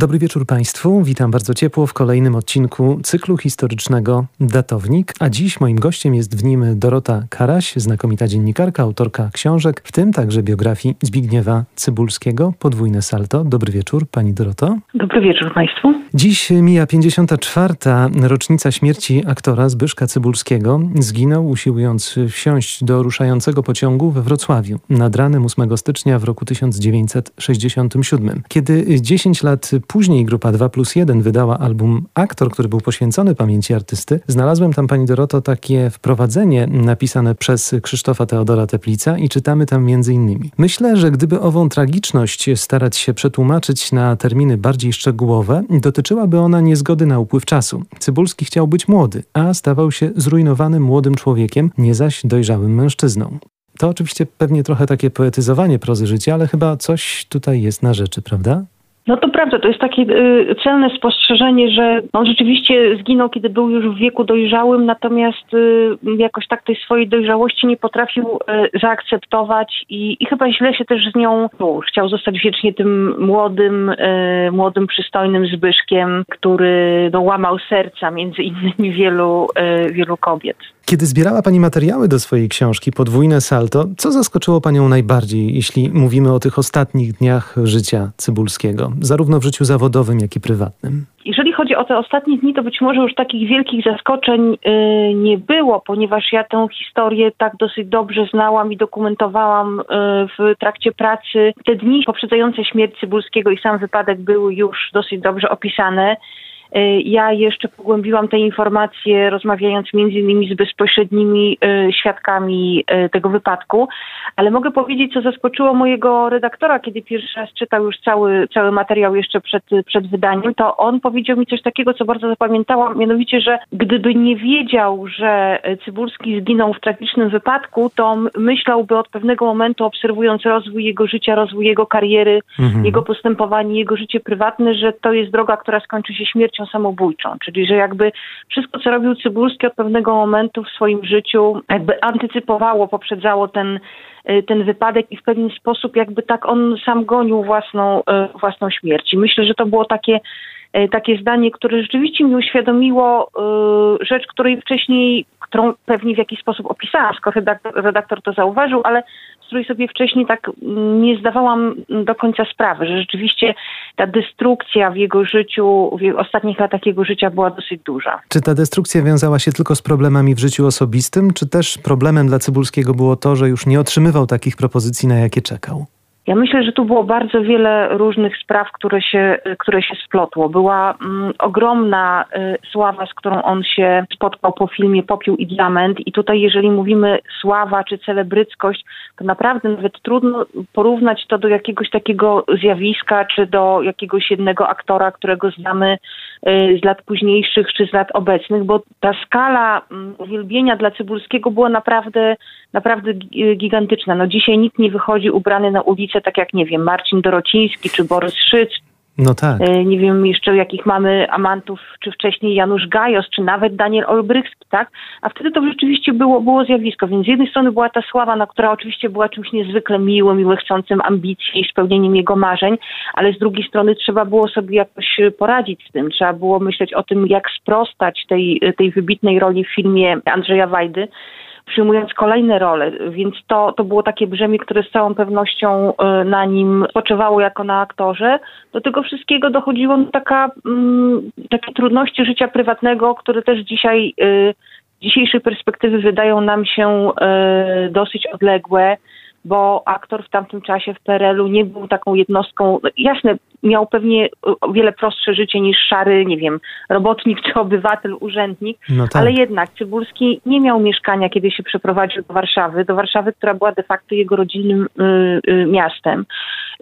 Dobry wieczór Państwu. Witam bardzo ciepło w kolejnym odcinku cyklu historycznego Datownik. A dziś moim gościem jest w nim Dorota Karaś, znakomita dziennikarka, autorka książek, w tym także biografii Zbigniewa Cybulskiego, Podwójne Salto. Dobry wieczór Pani Doroto. Dobry wieczór Państwu. Dziś mija 54. rocznica śmierci aktora Zbyszka Cybulskiego. Zginął usiłując wsiąść do ruszającego pociągu we Wrocławiu nad ranem 8 stycznia w roku 1967. Kiedy 10 lat później grupa 2 plus 1 wydała album Aktor, który był poświęcony pamięci artysty, znalazłem tam, pani Doroto, takie wprowadzenie napisane przez Krzysztofa Teodora Teplica i czytamy tam między innymi. Myślę, że gdyby ową tragiczność starać się przetłumaczyć na terminy bardziej szczegółowe, dotyczyłaby ona niezgody na upływ czasu. Cybulski chciał być młody, a stawał się zrujnowanym młodym człowiekiem, nie zaś dojrzałym mężczyzną. To oczywiście pewnie trochę takie poetyzowanie prozy życia, ale chyba coś tutaj jest na rzeczy, prawda? No to prawda, to jest takie y, celne spostrzeżenie, że on rzeczywiście zginął, kiedy był już w wieku dojrzałym, natomiast y, jakoś tak tej swojej dojrzałości nie potrafił y, zaakceptować i, i, chyba źle się też z nią czuł. Chciał zostać wiecznie tym młodym, y, młodym, przystojnym Zbyszkiem, który no, łamał serca między innymi wielu, y, wielu kobiet. Kiedy zbierała Pani materiały do swojej książki Podwójne Salto, co zaskoczyło Panią najbardziej, jeśli mówimy o tych ostatnich dniach życia Cybulskiego, zarówno w życiu zawodowym, jak i prywatnym? Jeżeli chodzi o te ostatnie dni, to być może już takich wielkich zaskoczeń yy, nie było, ponieważ ja tę historię tak dosyć dobrze znałam i dokumentowałam yy, w trakcie pracy. Te dni poprzedzające śmierć Cybulskiego i sam wypadek były już dosyć dobrze opisane. Y, ja jeszcze pogłębiłam te informacje, rozmawiając między innymi z bezpośrednimi y, świadkami y, tego wypadku, ale mogę powiedzieć, co zaskoczyło mojego redaktora, kiedy pierwszy raz czytał już cały, cały materiał jeszcze przed, przed wydaniem, to on powiedział mi coś takiego, co bardzo zapamiętałam, mianowicie, że gdyby nie wiedział, że Cybulski zginął w tragicznym wypadku, to myślałby od pewnego momentu, obserwując rozwój jego życia, rozwój jego kariery, mhm. jego postępowanie, jego życie prywatne, że to jest droga, która skończy się śmiercią śmiercią samobójczą, czyli że jakby wszystko, co robił Cybulski od pewnego momentu w swoim życiu, jakby antycypowało, poprzedzało ten, y, ten wypadek i w pewien sposób jakby tak on sam gonił własną, y, własną śmierć. I myślę, że to było takie y, takie zdanie, które rzeczywiście mi uświadomiło rzecz, której wcześniej, którą pewnie w jakiś sposób opisałam, skoro redaktor, redaktor to zauważył, ale której sobie wcześniej tak nie zdawałam do końca sprawy, że rzeczywiście ta destrukcja w jego życiu, w ostatnich latach jego życia była dosyć duża. Czy ta destrukcja wiązała się tylko z problemami w życiu osobistym, czy też problemem dla Cybulskiego było to, że już nie otrzymywał takich propozycji, na jakie czekał? Ja myślę, że tu było bardzo wiele różnych spraw, które się, które się splotło. Była mm, ogromna y, sława, z którą on się spotkał po filmie Popiół i Diament i tutaj jeżeli mówimy sława czy celebryckość, to naprawdę nawet trudno porównać to do jakiegoś takiego zjawiska czy do jakiegoś jednego aktora, którego znamy z lat późniejszych czy z lat obecnych, bo ta skala mm, uwielbienia dla Cybulskiego była naprawdę, naprawdę gigantyczna. No dzisiaj nikt nie wychodzi ubrany na ulicę tak jak, nie wiem, Marcin Dorociński czy Borys Szyc. No tak. E, nie wiem jeszcze jakich mamy amantów, czy wcześniej Janusz Gajos, czy nawet Daniel Olbrychski, tak? A wtedy to rzeczywiście było, było zjawisko, więc z jednej strony była ta sława, na która oczywiście była czymś niezwykle miłym, i chcącym ambicji i spełnieniem jego marzeń, ale z drugiej strony trzeba było sobie jakoś poradzić z tym, trzeba było myśleć o tym, jak sprostać tej, tej wybitnej roli w filmie Andrzeja Wajdy, przyjmując kolejne role, więc to, to było takie brzemię, które z całą pewnością e, na nim spoczywało jako na aktorze. Do tego wszystkiego dochodziło taka, mm, takie trudności życia prywatnego, które też dzisiaj z e, dzisiejszej perspektywy wydają nam się e, dosyć odległe bo aktor w tamtym czasie w PRL-u nie był taką jednostką, no, jasne, miał pewnie o wiele prostsze życie niż szary, nie wiem, robotnik czy obywatel, urzędnik, no tak. ale jednak Cybulski nie miał mieszkania, kiedy się przeprowadził do Warszawy, do Warszawy, która była de facto jego rodzinnym y, y, miastem.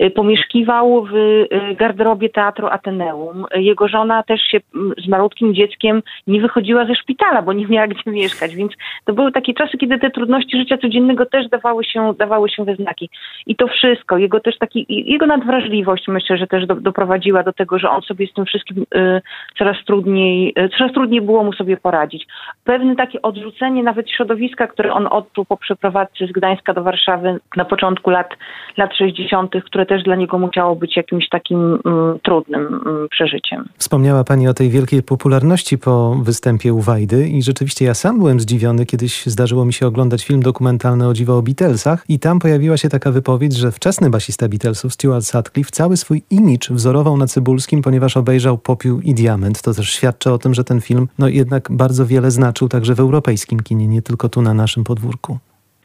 Y, pomieszkiwał w y, garderobie Teatru Ateneum. Jego żona też się z malutkim dzieckiem nie wychodziła ze szpitala, bo nie miała gdzie mieszkać, więc to były takie czasy, kiedy te trudności życia codziennego też dawały się, dawały wdawało się we znaki. I to wszystko, jego też taki, jego nadwrażliwość myślę, że też do, doprowadziła do tego, że on sobie z tym wszystkim y, coraz trudniej, y, coraz trudniej było mu sobie poradzić. Pewne takie odrzucenie nawet środowiska, które on odczuł po przeprowadzce z Gdańska do Warszawy na początku lat, lat 60., które też dla niego musiało być jakimś takim y, trudnym y, przeżyciem. Wspomniała Pani o tej wielkiej popularności po występie u Wajdy i rzeczywiście ja sam byłem zdziwiony. Kiedyś zdarzyło mi się oglądać film dokumentalny o dziwo o Beatlesach i tam pojawiła się taka wypowiedź, że wczesny basista Beatlesów Stuart Sutcliffe cały swój imidż wzorował na Cybulskim, ponieważ obejrzał Popiół i Diament. To też świadczy o tym, że ten film no jednak bardzo wiele znaczył także w europejskim kinie, nie tylko tu na naszym podwórku.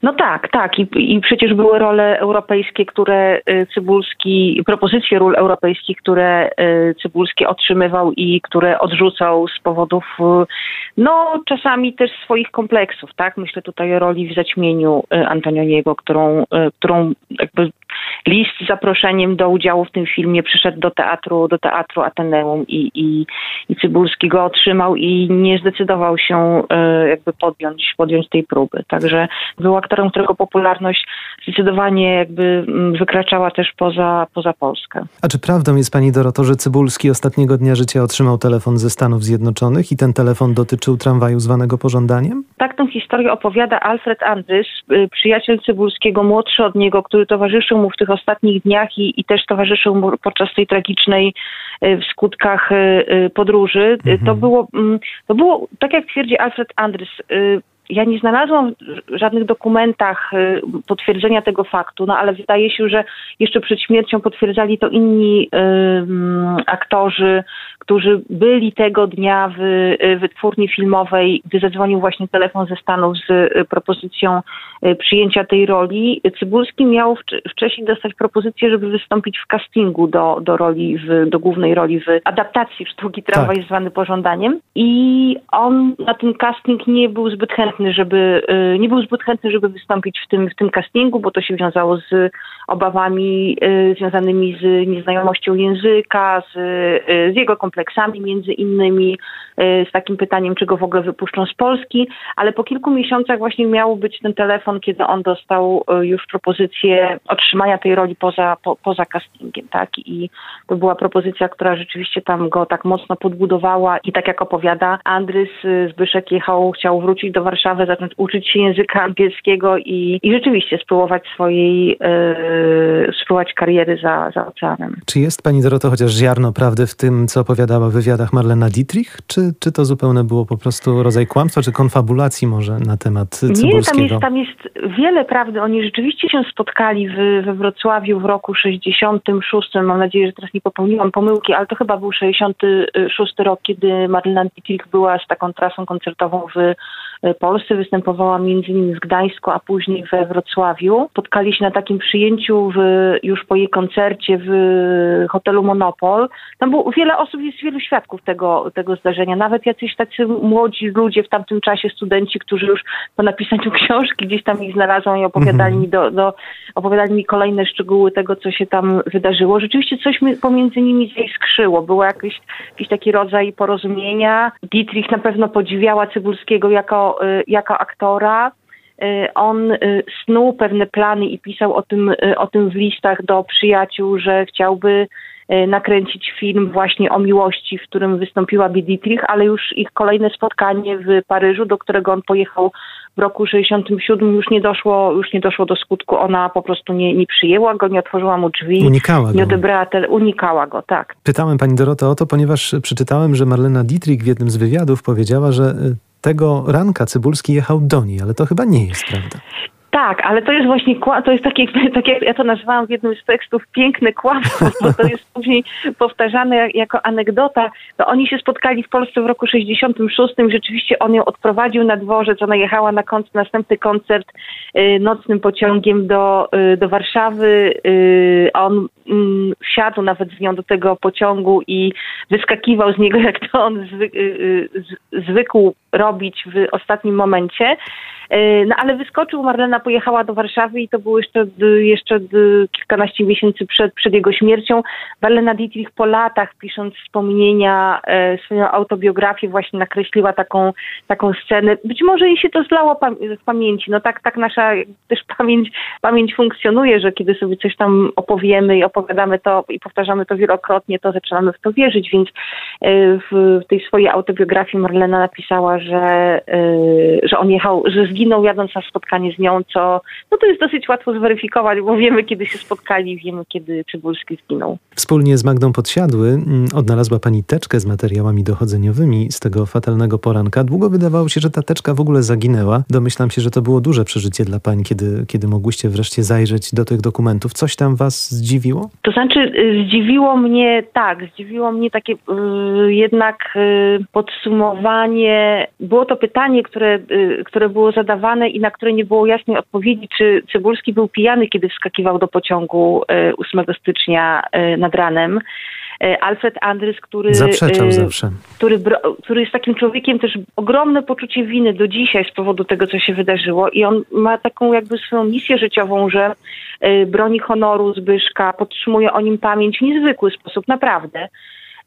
No tak, tak. I, I przecież były role europejskie, które y, Cybulski, propozycje ról europejskich, które y, Cybulski otrzymywał i które odrzucał z powodów, y, no czasami też swoich kompleksów, tak? Myślę tutaj o roli w zaćmieniu Antonioniego, którą, którą jakby list z zaproszeniem do udziału w tym filmie przyszedł do teatru, do teatru Ateneum i, i, i Cybulski go otrzymał i nie zdecydował się jakby podjąć, podjąć tej próby. Także był aktorem, którego popularność zdecydowanie jakby mm, wykraczała też poza, poza Polskę. A czy prawdą jest pani Doroto, że Cybulski ostatniego dnia życia otrzymał telefon ze Stanów Zjednoczonych i ten telefon dotyczył tramwaju zwanego pożądaniem? Tak tę historię opowiada Alfred Andrys, y, przyjaciel Cybulskiego, młodszy od niego, który towarzyszył mu w tych ostatnich dniach i, i też towarzyszył mu podczas tej tragicznej y, w skutkach y, podróży. Mhm. To, było, mm, to było, tak jak twierdzi Alfred Andrys, ja nie znalazłam w żadnych dokumentach y, potwierdzenia tego faktu, no ale wydaje się, że jeszcze przed śmiercią potwierdzali to inni y, aktorzy, którzy byli tego dnia w y, wytwórni filmowej, gdy zadzwonił właśnie telefon ze Stanów z y, propozycją przyjęcia tej roli. Cybulski miał wcześniej dostać propozycję, żeby wystąpić w castingu do, do roli, w, do głównej roli w adaptacji sztuki Tramwaj tak. zwany pożądaniem i on na ten casting nie był zbyt chętny chętny, żeby, y, nie był zbyt chętny, żeby wystąpić w tym, w tym castingu, bo to się wiązało z obawami y, związanymi z nieznajomością języka, z, y, z jego kompleksami między innymi, z takim pytaniem, czy go w ogóle wypuszczą z Polski, ale po kilku miesiącach właśnie miał być ten telefon, kiedy on dostał już propozycję otrzymania tej roli poza, po, poza castingiem, tak? I to była propozycja, która rzeczywiście tam go tak mocno podbudowała i tak jak opowiada Andrys Zbyszek jechał, chciał wrócić do Warszawy Warszawę, zacząć uczyć się języka angielskiego i, i rzeczywiście spróbować swojej, yy, spróbować kariery za, za oceanem. Czy jest Pani Doroto chociaż ziarno prawdy w tym, co opowiadała w wywiadach Marlena Dietrich? Czy, czy to zupełnie było po prostu rodzaj kłamstwa, czy konfabulacji może na temat Cybulskiego? Nie, tam jest, tam jest wiele prawdy. Oni rzeczywiście się spotkali w, we Wrocławiu w roku 66. Mam nadzieję, że teraz nie popełniłam pomyłki, ale to chyba był 66 rok, kiedy Marlena Dietrich była z taką trasą koncertową w Polsce, występowała między innymi w Gdańsku, a później we Wrocławiu. Spotkali się na takim przyjęciu w, już po jej koncercie w hotelu Monopol. Tam było wiele osób, jest wielu świadków tego, tego zdarzenia. Nawet jacyś tacy młodzi ludzie w tamtym czasie, studenci, którzy już po napisaniu książki gdzieś tam ich znalazłam i opowiadali, mi, do, do, opowiadali mi kolejne szczegóły tego, co się tam wydarzyło. Rzeczywiście coś pomiędzy nimi zaiskrzyło. Był jakiś, jakiś taki rodzaj porozumienia. Dietrich na pewno podziwiała Cybulskiego jako Y, jako, aktora. Y, on y, snuł pewne plany i pisał o tym, o tym w listach do przyjaciół, że chciałby nakręcić film właśnie o miłości, w którym wystąpiła Dietrich, ale już ich kolejne spotkanie w Paryżu, do którego on pojechał w roku 67 już nie doszło, już nie doszło do skutku. Ona po prostu nie, nie przyjęła go, nie otworzyła mu drzwi. Unikała go. Nie odebrała, tele, unikała go, tak. Pytałem pani Dorota o to, ponieważ przeczytałem, że Marlena Dietrich w jednym z wywiadów powiedziała, że tego ranka Cybulski jechał do niej, ale to chyba nie jest prawda. Tak, ale to jest właśnie, to jest takie, tak jak ja to nazywałam w jednym z tekstów, piękne kłamstwo, bo to jest później powtarzane jako anegdota. Oni się spotkali w Polsce w roku 66, rzeczywiście on ją odprowadził na dworzec, ona jechała na koncert, następny koncert y, nocnym pociągiem do, y, do Warszawy. Y, on mm, wsiadł nawet z nią do tego pociągu i wyskakiwał z niego, jak to on zwy, zwykł robić w ostatnim momencie. No ale wyskoczył, Marlena pojechała do Warszawy i to było jeszcze, jeszcze kilkanaście miesięcy przed, przed jego śmiercią. Marlena Dietrich po latach, pisząc wspomnienia, e, swoją autobiografię, właśnie nakreśliła taką, taką scenę. Być może jej się to zlało w pamięci. No tak, tak nasza też pamięć, pamięć funkcjonuje, że kiedy sobie coś tam opowiemy i opowiadamy to i powtarzamy to wielokrotnie, to zaczynamy w to wierzyć, więc e, w tej swojej autobiografii Marlena napisała, że, że on jechał, że zginął jadąc na spotkanie z nią, co no to jest dosyć łatwo zweryfikować, bo wiemy kiedy się spotkali, wiemy kiedy Przybulski zginął. Wspólnie z Magdą Podsiadły mm, odnalazła pani teczkę z materiałami dochodzeniowymi z tego fatalnego poranka. Długo wydawało się, że ta teczka w ogóle zaginęła. Domyślam się, że to było duże przeżycie dla pań, kiedy, kiedy mogłyście wreszcie zajrzeć do tych dokumentów. Coś tam was zdziwiło? To znaczy y, zdziwiło mnie, tak, zdziwiło mnie takie yy, jednak yy, podsumowanie. Było to pytanie, które, yy, które było zadawane zadawane i na które nie było jasnej odpowiedzi, czy Cybulski był pijany, kiedy wskakiwał do pociągu 8 e, stycznia e, nad ranem. E, Alfred Andrys, który, Zaprzeczał zawsze. Który, który jest takim człowiekiem też ogromne poczucie winy do dzisiaj z powodu tego, co się wydarzyło i on ma taką jakby swoją misję życiową, że broni honoru Zbyszka, podtrzymuje o nim pamięć w niezwykły sposób, naprawdę.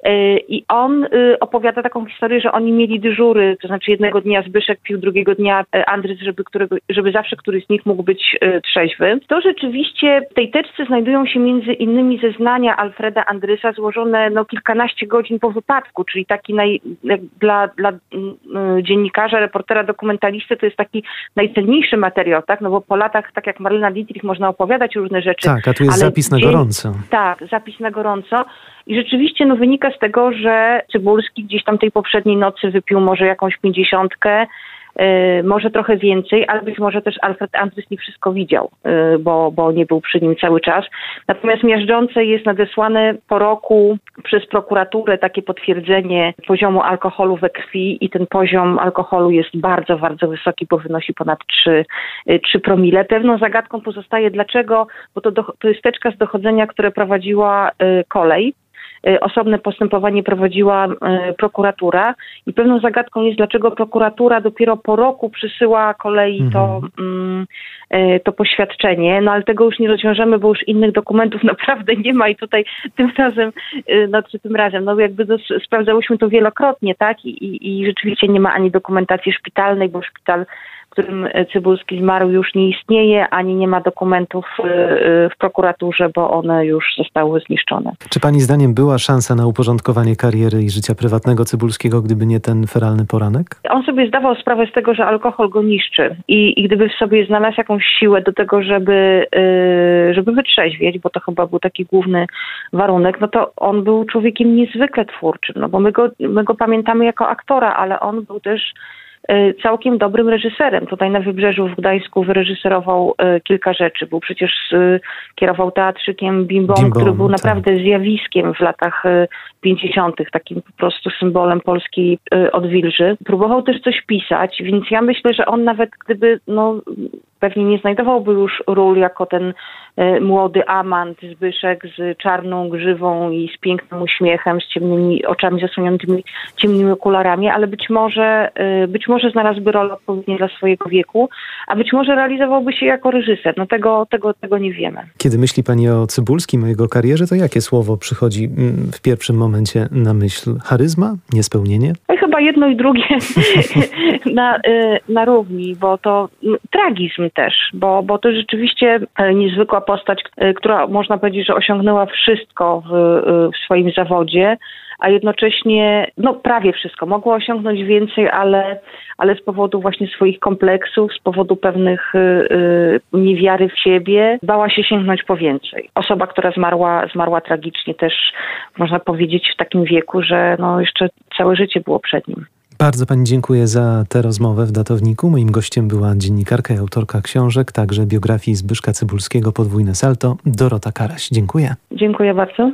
E, I on y, opowiada taką historię, że oni mieli dyżury, to znaczy jednego dnia Zbyszek pił, drugiego dnia e, Andrys, żeby, którego, żeby zawsze któryś z nich mógł być e, trzeźwy. To rzeczywiście w tej teczce znajdują się między innymi zeznania Alfreda Andrysa złożone no, kilkanaście godzin po wypadku, czyli taki naj, dla, dla mm, dziennikarza, reportera, dokumentalisty to jest taki najcenniejszy materiał, tak? No bo po latach, tak jak Marlena Dietrich, można opowiadać różne rzeczy. Tak, a tu jest zapis na gorąco. Tak, zapis na gorąco. I rzeczywiście no, wynika z tego, że Cybulski gdzieś tam tej poprzedniej nocy wypił może jakąś pięćdziesiątkę, y, może trochę więcej, ale być może też Alfred Andrys nie wszystko widział, y, bo, bo nie był przy nim cały czas. Natomiast miażdżące jest nadesłane po roku przez prokuraturę takie potwierdzenie poziomu alkoholu we krwi i ten poziom alkoholu jest bardzo, bardzo wysoki, bo wynosi ponad 3, 3 y, promile. Pewną zagadką pozostaje dlaczego, bo to, do, to jest teczka z dochodzenia, które prowadziła kolej Y, osobne postępowanie prowadziła y, prokuratura. I pewną zagadką jest, dlaczego prokuratura dopiero po roku przysyła kolei mhm. to, mm, y, to poświadczenie, no ale tego już nie rozwiążemy, bo już innych dokumentów naprawdę nie ma i tutaj tym razem, no czy tym razem, no jakby to, sprawdzałyśmy to wielokrotnie, tak, I, i, i rzeczywiście nie ma ani dokumentacji szpitalnej, bo szpital którym Cybulski zmarł, już nie istnieje, ani nie ma dokumentów y, y, w prokuraturze, bo one już zostały zniszczone. Czy pani zdaniem była szansa na uporządkowanie kariery i życia prywatnego Cybulskiego, gdyby nie ten feralny poranek? On sobie zdawał sprawę z tego, że alkohol go niszczy i, i gdyby w sobie znalazł jakąś siłę do tego, żeby, żeby wytrzeźwieć, bo to chyba był taki główny warunek, no to on był człowiekiem niezwykle twórczym, no bo my go, my go pamiętamy jako aktora, ale on był też całkiem dobrym reżyserem. Tutaj na Wybrzeżu w Gdańsku wyreżyserował y, kilka rzeczy. Był przecież, y, kierował teatrzykiem Bim Bom, który był tak. naprawdę zjawiskiem w latach 50., takim po prostu symbolem polskiej odwilży. Próbował też coś pisać, więc ja myślę, że on nawet gdyby no, pewnie nie znajdowałby już ról jako ten e, młody amant Zbyszek z czarną grzywą i z pięknym uśmiechem, z ciemnymi oczami zasłoniętymi ciemnymi okularami, ale być może, e, być może znalazłby rolę odpowiednią dla swojego wieku, a być może realizowałby się jako reżyser. No tego, tego, tego nie wiemy. Kiedy myśli Pani o Cybulskim, o jego karierze, to jakie słowo przychodzi mm, w pierwszym momencie na myśl? Charyzma? Niespełnienie? No chyba jedno i drugie na, e, na równi, bo to tragizm też, bo, bo to rzeczywiście e, niezwykła postać, e, która można powiedzieć, że osiągnęła wszystko w, e, w swoim zawodzie, a jednocześnie no prawie wszystko. Mogła osiągnąć więcej, ale, ale z powodu właśnie swoich kompleksów, z powodu pewnych y, niewiary w siebie, bała się sięgnąć po więcej. Osoba, która zmarła, zmarła tragicznie też, można powiedzieć, w takim wieku, że no jeszcze całe życie było przed nim. Bardzo Pani dziękuję za tę rozmowę w datowniku. Moim gościem była dziennikarka i autorka książek, także biografii Zbyszka Cybulskiego Podwójne Salto, Dorota Karaś. Dziękuję. Dziękuję bardzo.